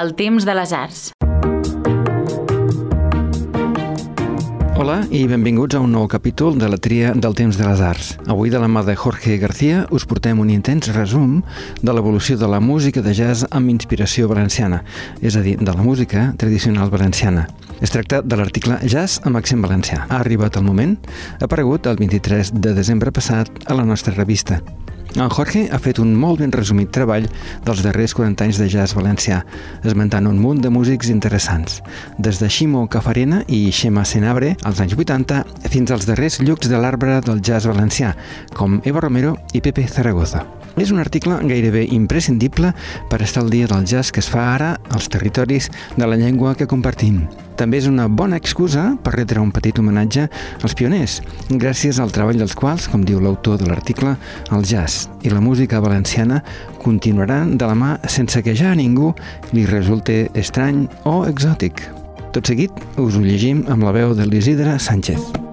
el temps de les arts. Hola i benvinguts a un nou capítol de la tria del temps de les arts. Avui de la mà de Jorge García us portem un intens resum de l'evolució de la música de jazz amb inspiració valenciana, és a dir, de la música tradicional valenciana. Es tracta de l'article Jazz amb accent valencià. Ha arribat el moment, ha aparegut el 23 de desembre passat a la nostra revista. En Jorge ha fet un molt ben resumit treball dels darrers 40 anys de jazz valencià, esmentant un munt de músics interessants, des de Ximo Cafarena i Xema Senabre als anys 80 fins als darrers llucs de l'arbre del jazz valencià, com Eva Romero i Pepe Zaragoza. És un article gairebé imprescindible per estar al dia del jazz que es fa ara als territoris de la llengua que compartim. També és una bona excusa per retre un petit homenatge als pioners, gràcies al treball dels quals, com diu l'autor de l'article, el jazz i la música valenciana continuaran de la mà sense que ja a ningú li resulte estrany o exòtic. Tot seguit us ho llegim amb la veu de l'Isidre Sánchez.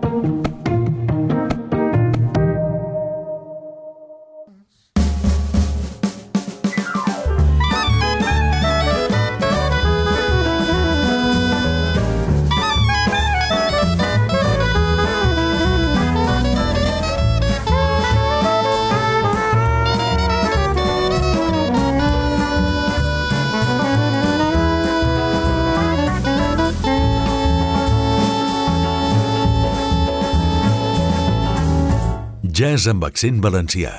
Amb accent valencià.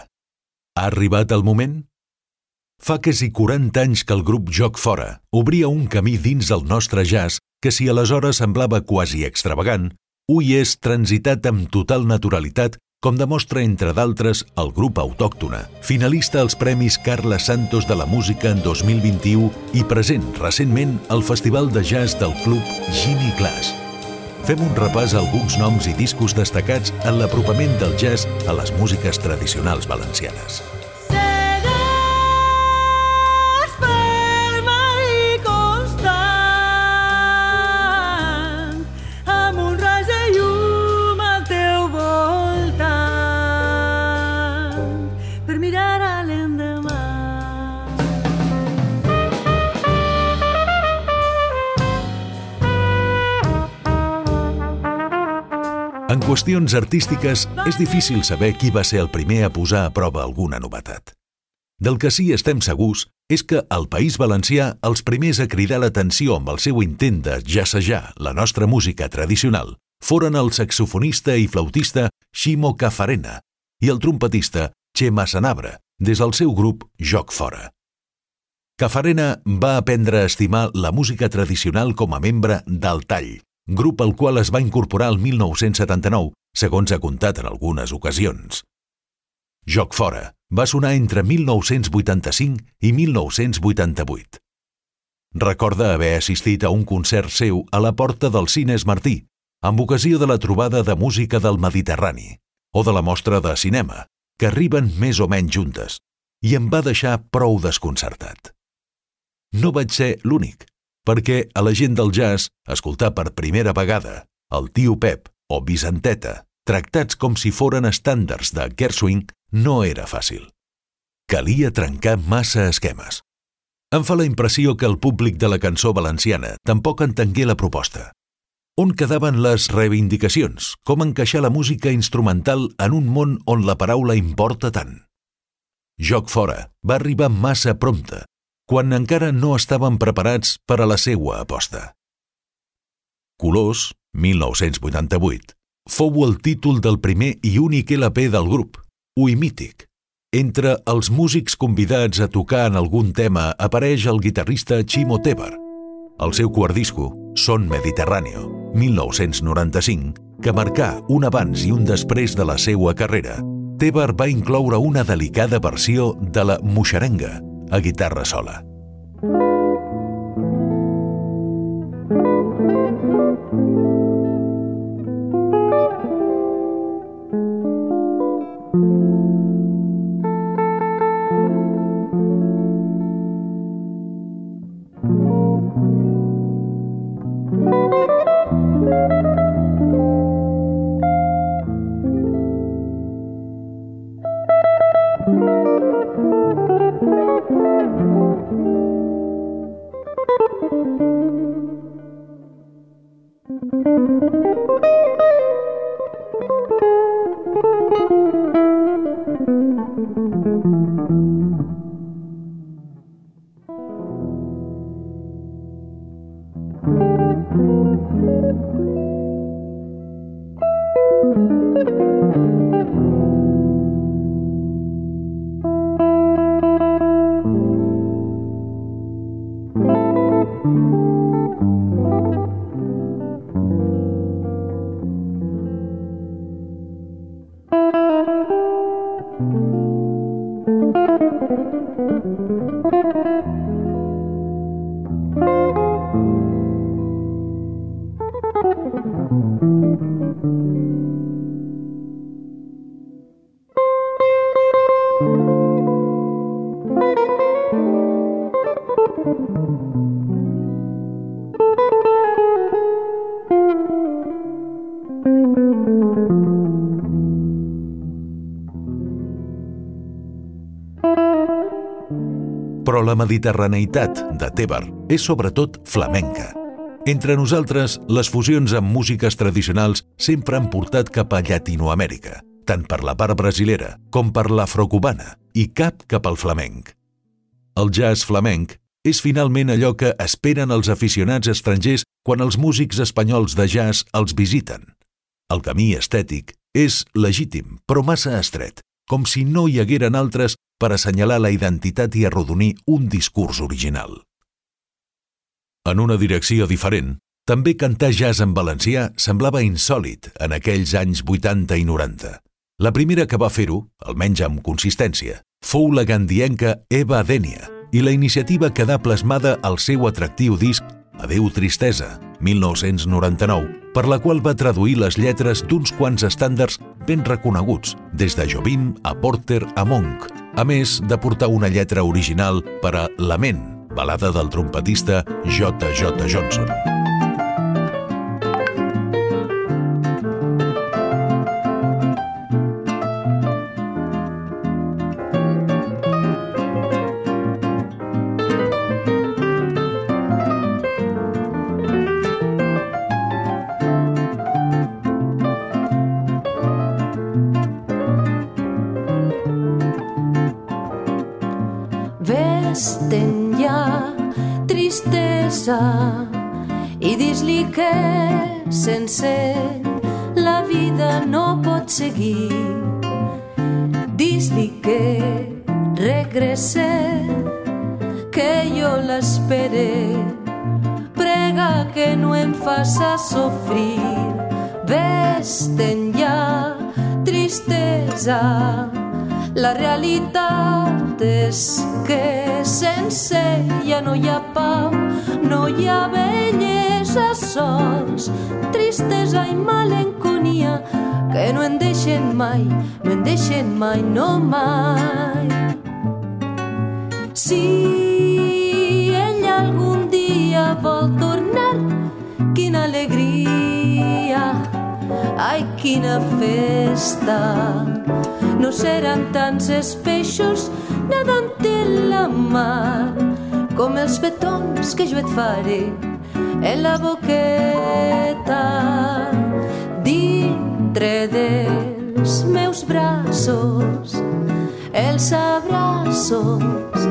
Ha arribat el moment? Fa quasi 40 anys que el grup Joc Fora obria un camí dins el nostre jazz que si aleshores semblava quasi extravagant, ui és transitat amb total naturalitat com demostra, entre d'altres, el grup autòctona, finalista als Premis Carles Santos de la Música en 2021 i present recentment al Festival de Jazz del Club Jimmy Glass, fem un repàs a alguns noms i discos destacats en l'apropament del jazz a les músiques tradicionals valencianes. Qüestions artístiques, és difícil saber qui va ser el primer a posar a prova alguna novetat. Del que sí estem segurs és que al País Valencià els primers a cridar l'atenció amb el seu intent de jazzejar la nostra música tradicional foren el saxofonista i flautista Ximo Cafarena i el trompetista Xema Sanabra, des del seu grup Joc Fora. Cafarena va aprendre a estimar la música tradicional com a membre del Tall, grup al qual es va incorporar el 1979, segons ha contat en algunes ocasions. Joc Fora va sonar entre 1985 i 1988. Recorda haver assistit a un concert seu a la porta del Cines Martí, amb ocasió de la trobada de música del Mediterrani o de la mostra de cinema, que arriben més o menys juntes, i em va deixar prou desconcertat. No vaig ser l'únic perquè a la gent del jazz escoltar per primera vegada el tio Pep o Vicenteta tractats com si foren estàndards de Gershwin no era fàcil. Calia trencar massa esquemes. Em fa la impressió que el públic de la cançó valenciana tampoc entengué la proposta. On quedaven les reivindicacions? Com encaixar la música instrumental en un món on la paraula importa tant? Joc fora va arribar massa prompte quan encara no estaven preparats per a la seua aposta. Colors, 1988, fou el títol del primer i únic LP del grup, Ui Mític. Entre els músics convidats a tocar en algun tema apareix el guitarrista Chimo Tebar. El seu quart disco, Son Mediterráneo, 1995, que marcà un abans i un després de la seua carrera, Tebar va incloure una delicada versió de la Muixerenga, a guitarra sola. La mediterraneïtat de Tebar és sobretot flamenca. Entre nosaltres, les fusions amb músiques tradicionals sempre han portat cap a Llatinoamèrica, tant per la part brasilera com per l'afrocubana, i cap cap al flamenc. El jazz flamenc és finalment allò que esperen els aficionats estrangers quan els músics espanyols de jazz els visiten. El camí estètic és legítim, però massa estret, com si no hi hagueren altres per assenyalar la identitat i arrodonir un discurs original. En una direcció diferent, també cantar jazz en valencià semblava insòlid en aquells anys 80 i 90. La primera que va fer-ho, almenys amb consistència, fou la gandienca Eva Dènia, i la iniciativa quedà plasmada al seu atractiu disc Adeu Tristesa, 1999, per la qual va traduir les lletres d'uns quants estàndards ben reconeguts, des de Jobim a Porter a Monk, a més de portar una lletra original per a Lament, balada del trompetista J.J. Johnson. Tristesa. La realitat és que sense ella no hi ha pau, no hi ha bellesa sols, tristesa i malenconia que no en deixen mai, no en deixen mai, no mai. Si ella algun dia vol tornar, quina alegria, ai, quina festa. No seran tants els peixos nadant en la mar com els petons que jo et faré en la boqueta dintre dels meus braços els abraços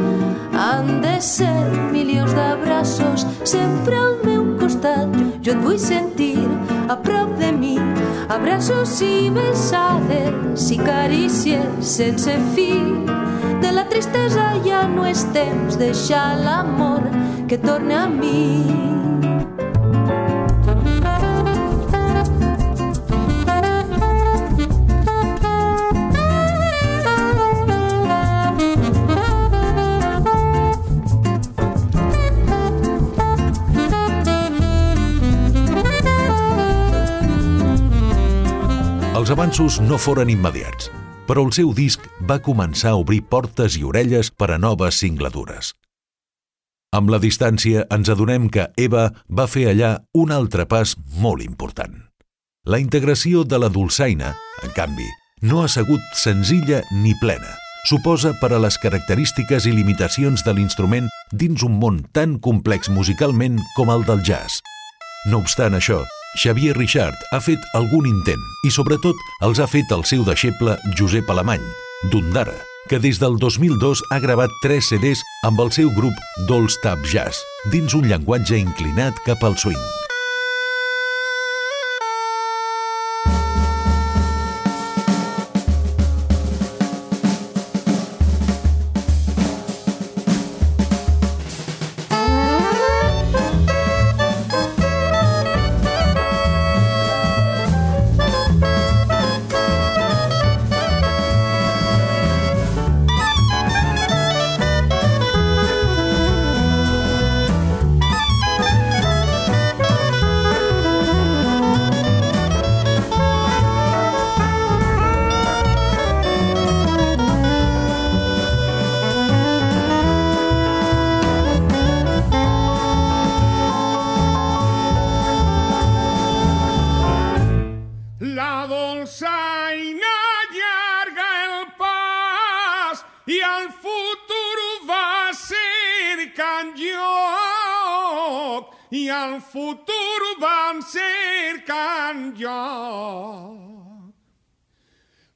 han de ser milions d'abraços sempre al meu costat jo et vull sentir a prop de mi abraços i besades i carícies sense fi. De la tristesa ja no és temps deixar l'amor que torna a mi Els avanços no foren immediats, però el seu disc va començar a obrir portes i orelles per a noves singladures. Amb la distància ens adonem que Eva va fer allà un altre pas molt important. La integració de la dolçaina, en canvi, no ha sigut senzilla ni plena. Suposa per a les característiques i limitacions de l'instrument dins un món tan complex musicalment com el del jazz. No obstant això, Xavier Richard ha fet algun intent i sobretot els ha fet el seu deixeble Josep Alemany, d'Undara, que des del 2002 ha gravat 3 CDs amb el seu grup Dolls Tap Jazz, dins un llenguatge inclinat cap al swing.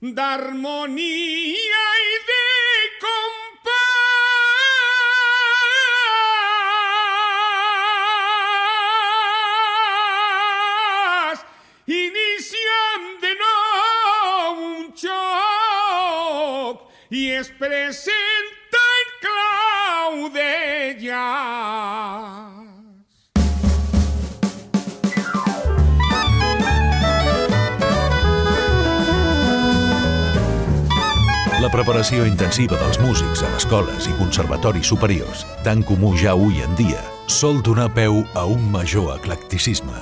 D'harmonia i de compàs. Iniciem de nou un xoc i es presenta en. La preparació intensiva dels músics a escoles i conservatoris superiors, tan comú ja avui en dia, sol donar peu a un major eclecticisme.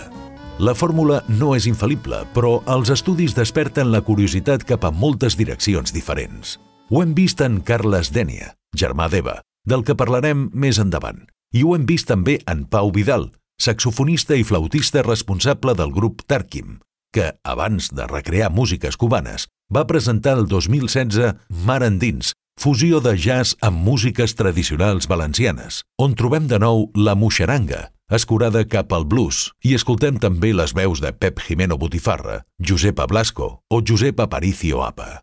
La fórmula no és infal·lible, però els estudis desperten la curiositat cap a moltes direccions diferents. Ho hem vist en Carles Dènia, germà d'Eva, del que parlarem més endavant. I ho hem vist també en Pau Vidal, saxofonista i flautista responsable del grup Tarkim, que, abans de recrear músiques cubanes, va presentar el 2016 Mar Endins, fusió de jazz amb músiques tradicionals valencianes, on trobem de nou la moixeranga, escurada cap al blues, i escoltem també les veus de Pep Jimeno Botifarra, Josepa Blasco o Josep Aparicio Apa.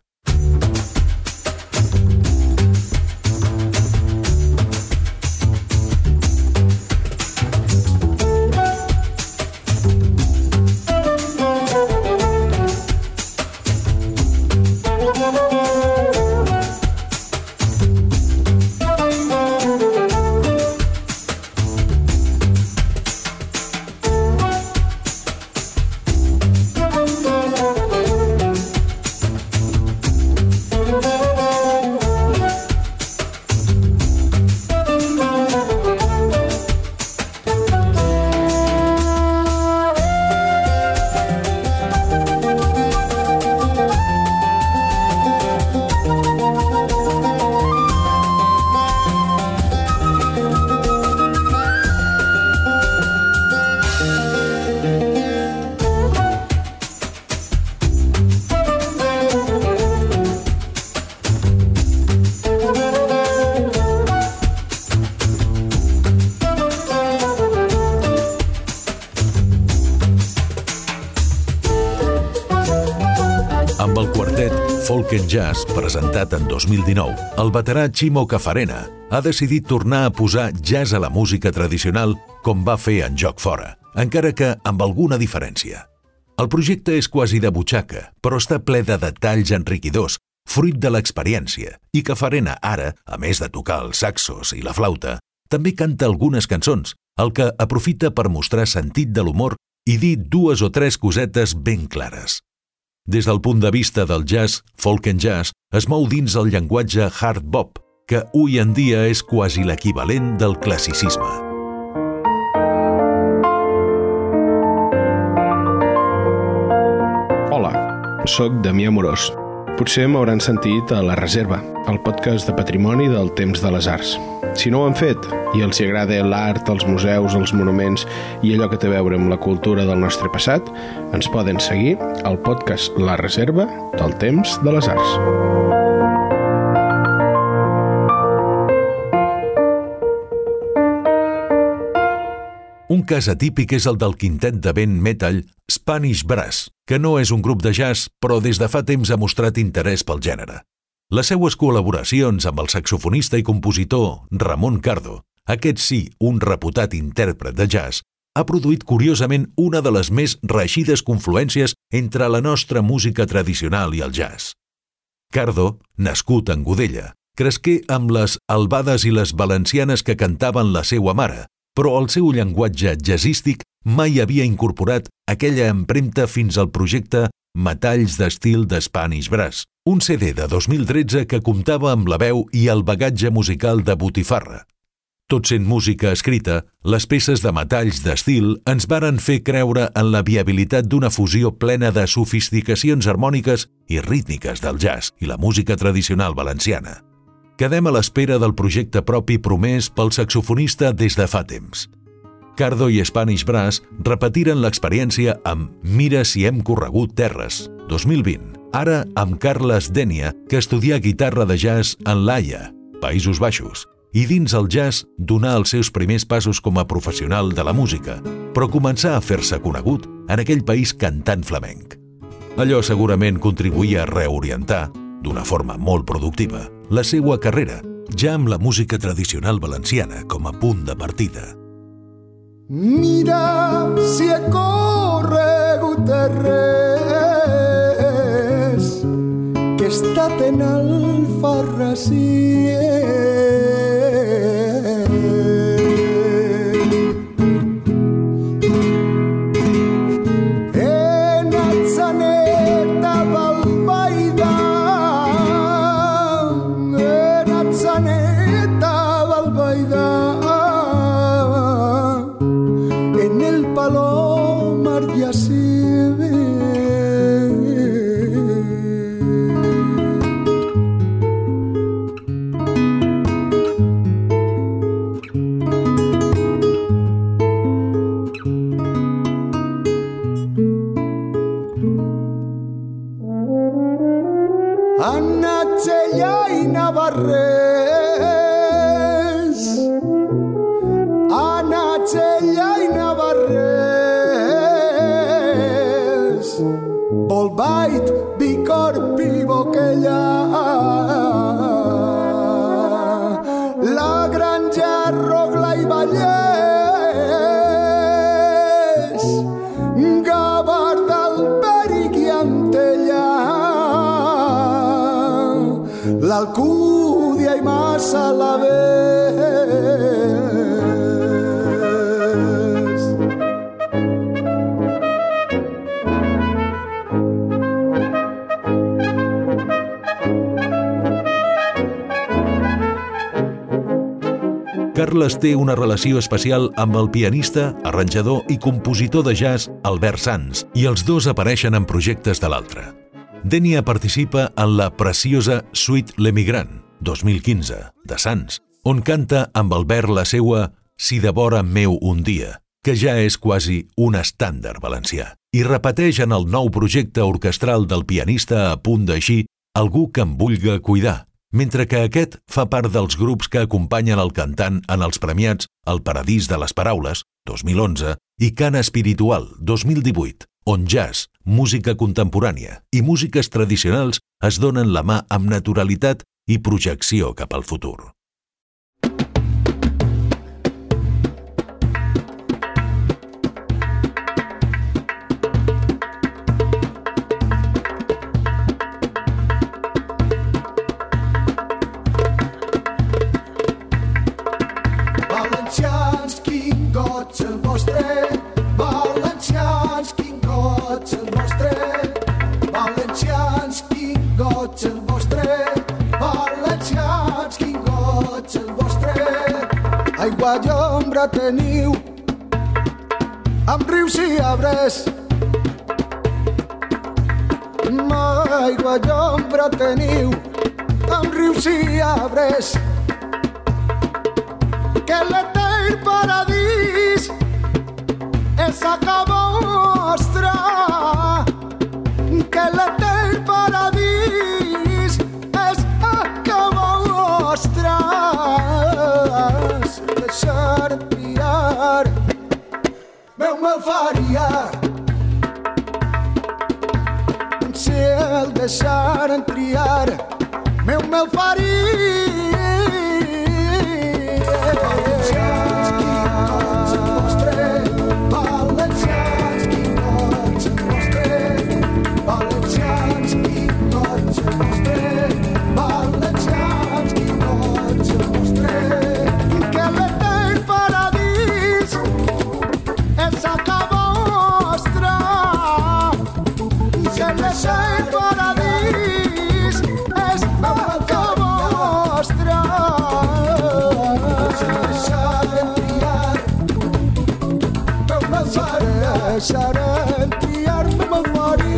And Jazz, presentat en 2019, el veterà Chimo Cafarena ha decidit tornar a posar jazz a la música tradicional com va fer en Joc Fora, encara que amb alguna diferència. El projecte és quasi de butxaca, però està ple de detalls enriquidors, fruit de l'experiència, i Cafarena ara, a més de tocar els saxos i la flauta, també canta algunes cançons, el que aprofita per mostrar sentit de l'humor i dir dues o tres cosetes ben clares. Des del punt de vista del jazz, folk and jazz es mou dins el llenguatge hard bop, que avui en dia és quasi l'equivalent del classicisme. Hola, sóc Damià Morós. Potser m'hauran sentit a La Reserva, el podcast de patrimoni del temps de les arts. Si no ho han fet i els agrada l'art, els museus, els monuments i allò que té a veure amb la cultura del nostre passat, ens poden seguir al podcast La Reserva del temps de les arts. Un cas atípic és el del quintet de vent metal Spanish Brass, que no és un grup de jazz, però des de fa temps ha mostrat interès pel gènere. Les seues col·laboracions amb el saxofonista i compositor Ramon Cardo, aquest sí, un reputat intèrpret de jazz, ha produït curiosament una de les més reixides confluències entre la nostra música tradicional i el jazz. Cardo, nascut en Godella, cresqué amb les albades i les valencianes que cantaven la seua mare, però el seu llenguatge jazzístic mai havia incorporat aquella empremta fins al projecte Metalls d'estil de Spanish Brass, un CD de 2013 que comptava amb la veu i el bagatge musical de Botifarra. Tot sent música escrita, les peces de metalls d'estil ens varen fer creure en la viabilitat d'una fusió plena de sofisticacions harmòniques i rítmiques del jazz i la música tradicional valenciana. Quedem a l'espera del projecte propi promès pel saxofonista des de fa temps. Cardo i Spanish Brass repetiren l'experiència amb Mira si hem corregut terres, 2020, ara amb Carles Dènia, que estudia guitarra de jazz en l'Aia, Països Baixos, i dins el jazz donar els seus primers passos com a professional de la música, però començar a fer-se conegut en aquell país cantant flamenc. Allò segurament contribuïa a reorientar, d'una forma molt productiva, la seva carrera, ja amb la música tradicional valenciana com a punt de partida. Mira si he corregut res que he estat en Carles té una relació especial amb el pianista, arranjador i compositor de jazz Albert Sanz, i els dos apareixen en projectes de l'altre. Denia participa en la preciosa Suite L'Emigrant, 2015, de Sanz, on canta amb Albert la seua Si de vora meu un dia, que ja és quasi un estàndard valencià, i repeteix en el nou projecte orquestral del pianista a punt d'eixir Algú que em vulga cuidar, mentre que aquest fa part dels grups que acompanyen el cantant en els premiats El Paradís de les Paraules, 2011, i Cana Espiritual, 2018, on jazz, música contemporània i músiques tradicionals es donen la mà amb naturalitat i projecció cap al futur. Teniu amb rius i arbres que l'etern paradís és a casa vostra. Que l'etern paradís és a casa vostra. Deixar triar meu me faria. Deixar triar meu deixarem triar, no me'n faria.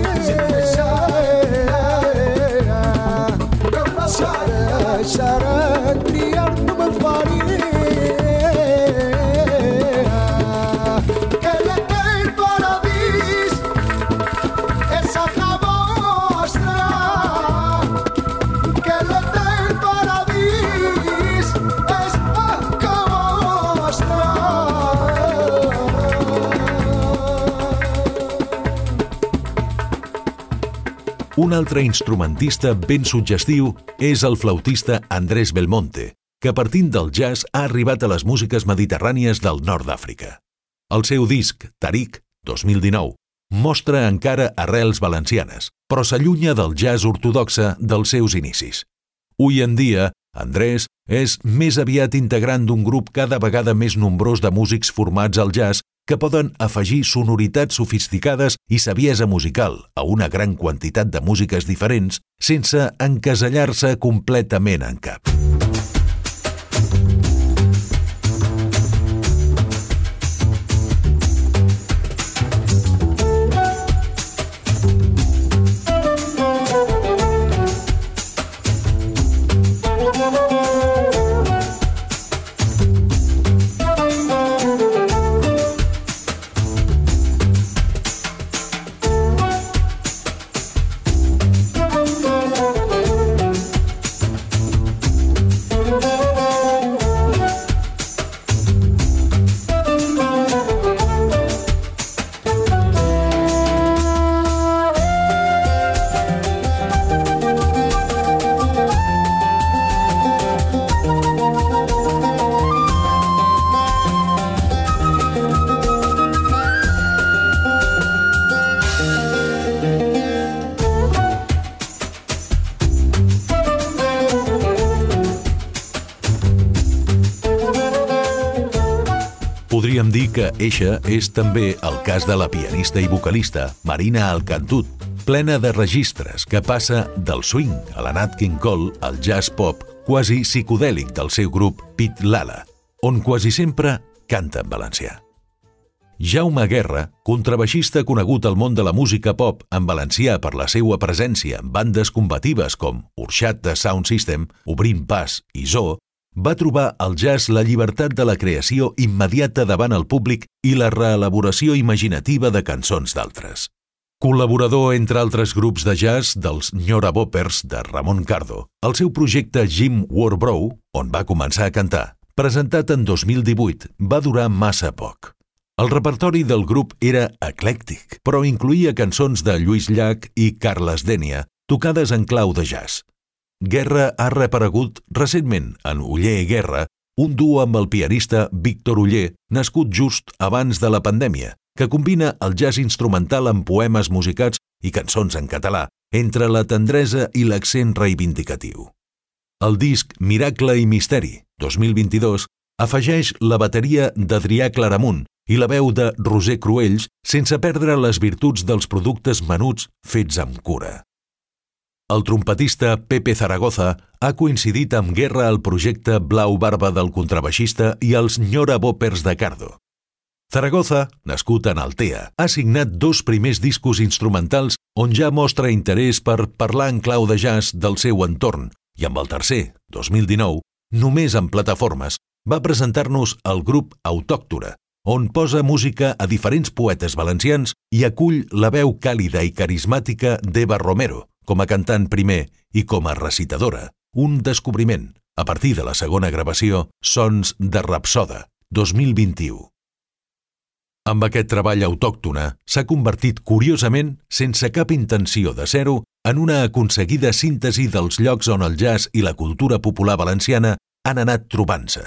Un altre instrumentista ben suggestiu és el flautista Andrés Belmonte, que partint del jazz ha arribat a les músiques mediterrànies del nord d'Àfrica. El seu disc, Tarik, 2019, mostra encara arrels valencianes, però s'allunya del jazz ortodoxe dels seus inicis. Avui en dia, Andrés és més aviat integrant d'un grup cada vegada més nombrós de músics formats al jazz que poden afegir sonoritats sofisticades i saviesa musical a una gran quantitat de músiques diferents sense encasellar-se completament en cap. Dir que eixa és també el cas de la pianista i vocalista Marina Alcantut, plena de registres que passa del swing a la Nat King Cole al jazz pop quasi psicodèlic del seu grup Pit Lala, on quasi sempre canta en valencià. Jaume Guerra, contrabaixista conegut al món de la música pop en valencià per la seva presència en bandes combatives com Urxat de Sound System, Obrint Pas i Zoo, va trobar al jazz la llibertat de la creació immediata davant el públic i la reelaboració imaginativa de cançons d'altres. Col·laborador, entre altres grups de jazz, dels Nyora Boppers de Ramon Cardo, el seu projecte Jim Warbrough, on va començar a cantar, presentat en 2018, va durar massa poc. El repertori del grup era eclèctic, però incluïa cançons de Lluís Llach i Carles Dènia, tocades en clau de jazz. Guerra ha reaparegut recentment en Uller Guerra, un duo amb el pianista Víctor Uller, nascut just abans de la pandèmia, que combina el jazz instrumental amb poemes musicats i cançons en català, entre la tendresa i l'accent reivindicatiu. El disc Miracle i Misteri, 2022, afegeix la bateria d'Adrià Claramunt i la veu de Roser Cruells sense perdre les virtuts dels productes menuts fets amb cura. El trompetista Pepe Zaragoza ha coincidit amb Guerra al projecte Blau Barba del contrabaixista i els Nyora Boppers de Cardo. Zaragoza, nascut en Altea, ha signat dos primers discos instrumentals on ja mostra interès per parlar en clau de jazz del seu entorn i amb el tercer, 2019, només en plataformes, va presentar-nos el grup Autòctora, on posa música a diferents poetes valencians i acull la veu càlida i carismàtica d'Eva Romero, com a cantant primer i com a recitadora, un descobriment, a partir de la segona gravació Sons de Rapsoda, 2021. Amb aquest treball autòctona s'ha convertit curiosament, sense cap intenció de ser-ho, en una aconseguida síntesi dels llocs on el jazz i la cultura popular valenciana han anat trobant-se.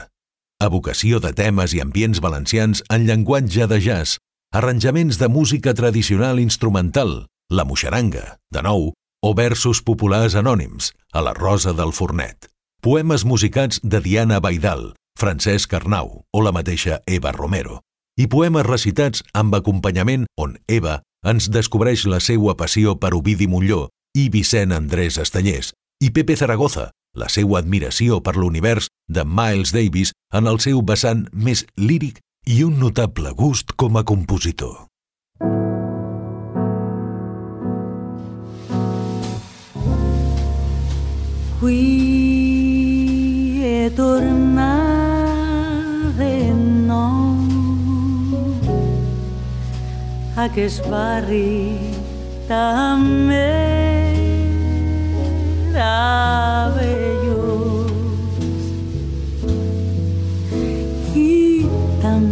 Evocació de temes i ambients valencians en llenguatge de jazz, arranjaments de música tradicional instrumental, la moixaranga, de nou, o versos populars anònims, a la Rosa del Fornet. Poemes musicats de Diana Baidal, Francesc Arnau o la mateixa Eva Romero. I poemes recitats amb acompanyament on Eva ens descobreix la seua passió per Ovidi Molló i Vicent Andrés Estanyés, i Pepe Zaragoza, la seua admiració per l'univers de Miles Davis en el seu vessant més líric i un notable gust com a compositor. Qui è tornat de nou a aquest barri també meravellós i tan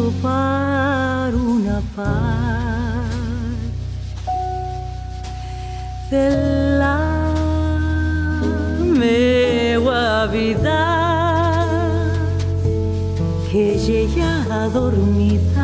tornat a trobar una part de la meua vida que ja adormida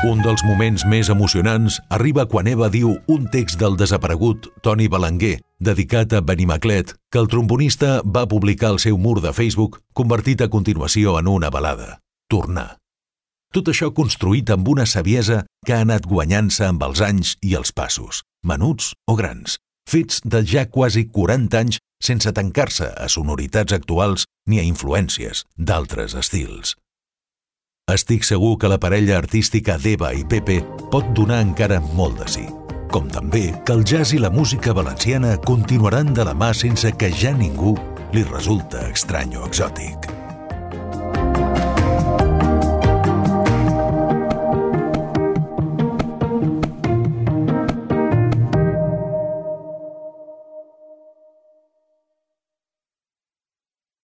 Un dels moments més emocionants arriba quan Eva diu un text del desaparegut Toni Belenguer, dedicat a Benimaclet, que el trombonista va publicar al seu mur de Facebook, convertit a continuació en una balada. Tornar. Tot això construït amb una saviesa que ha anat guanyant-se amb els anys i els passos, menuts o grans, fets de ja quasi 40 anys sense tancar-se a sonoritats actuals ni a influències d'altres estils. Estic segur que la parella artística d'Eva i Pepe pot donar encara molt de sí. Com també que el jazz i la música valenciana continuaran de la mà sense que ja ningú li resulta estrany o exòtic.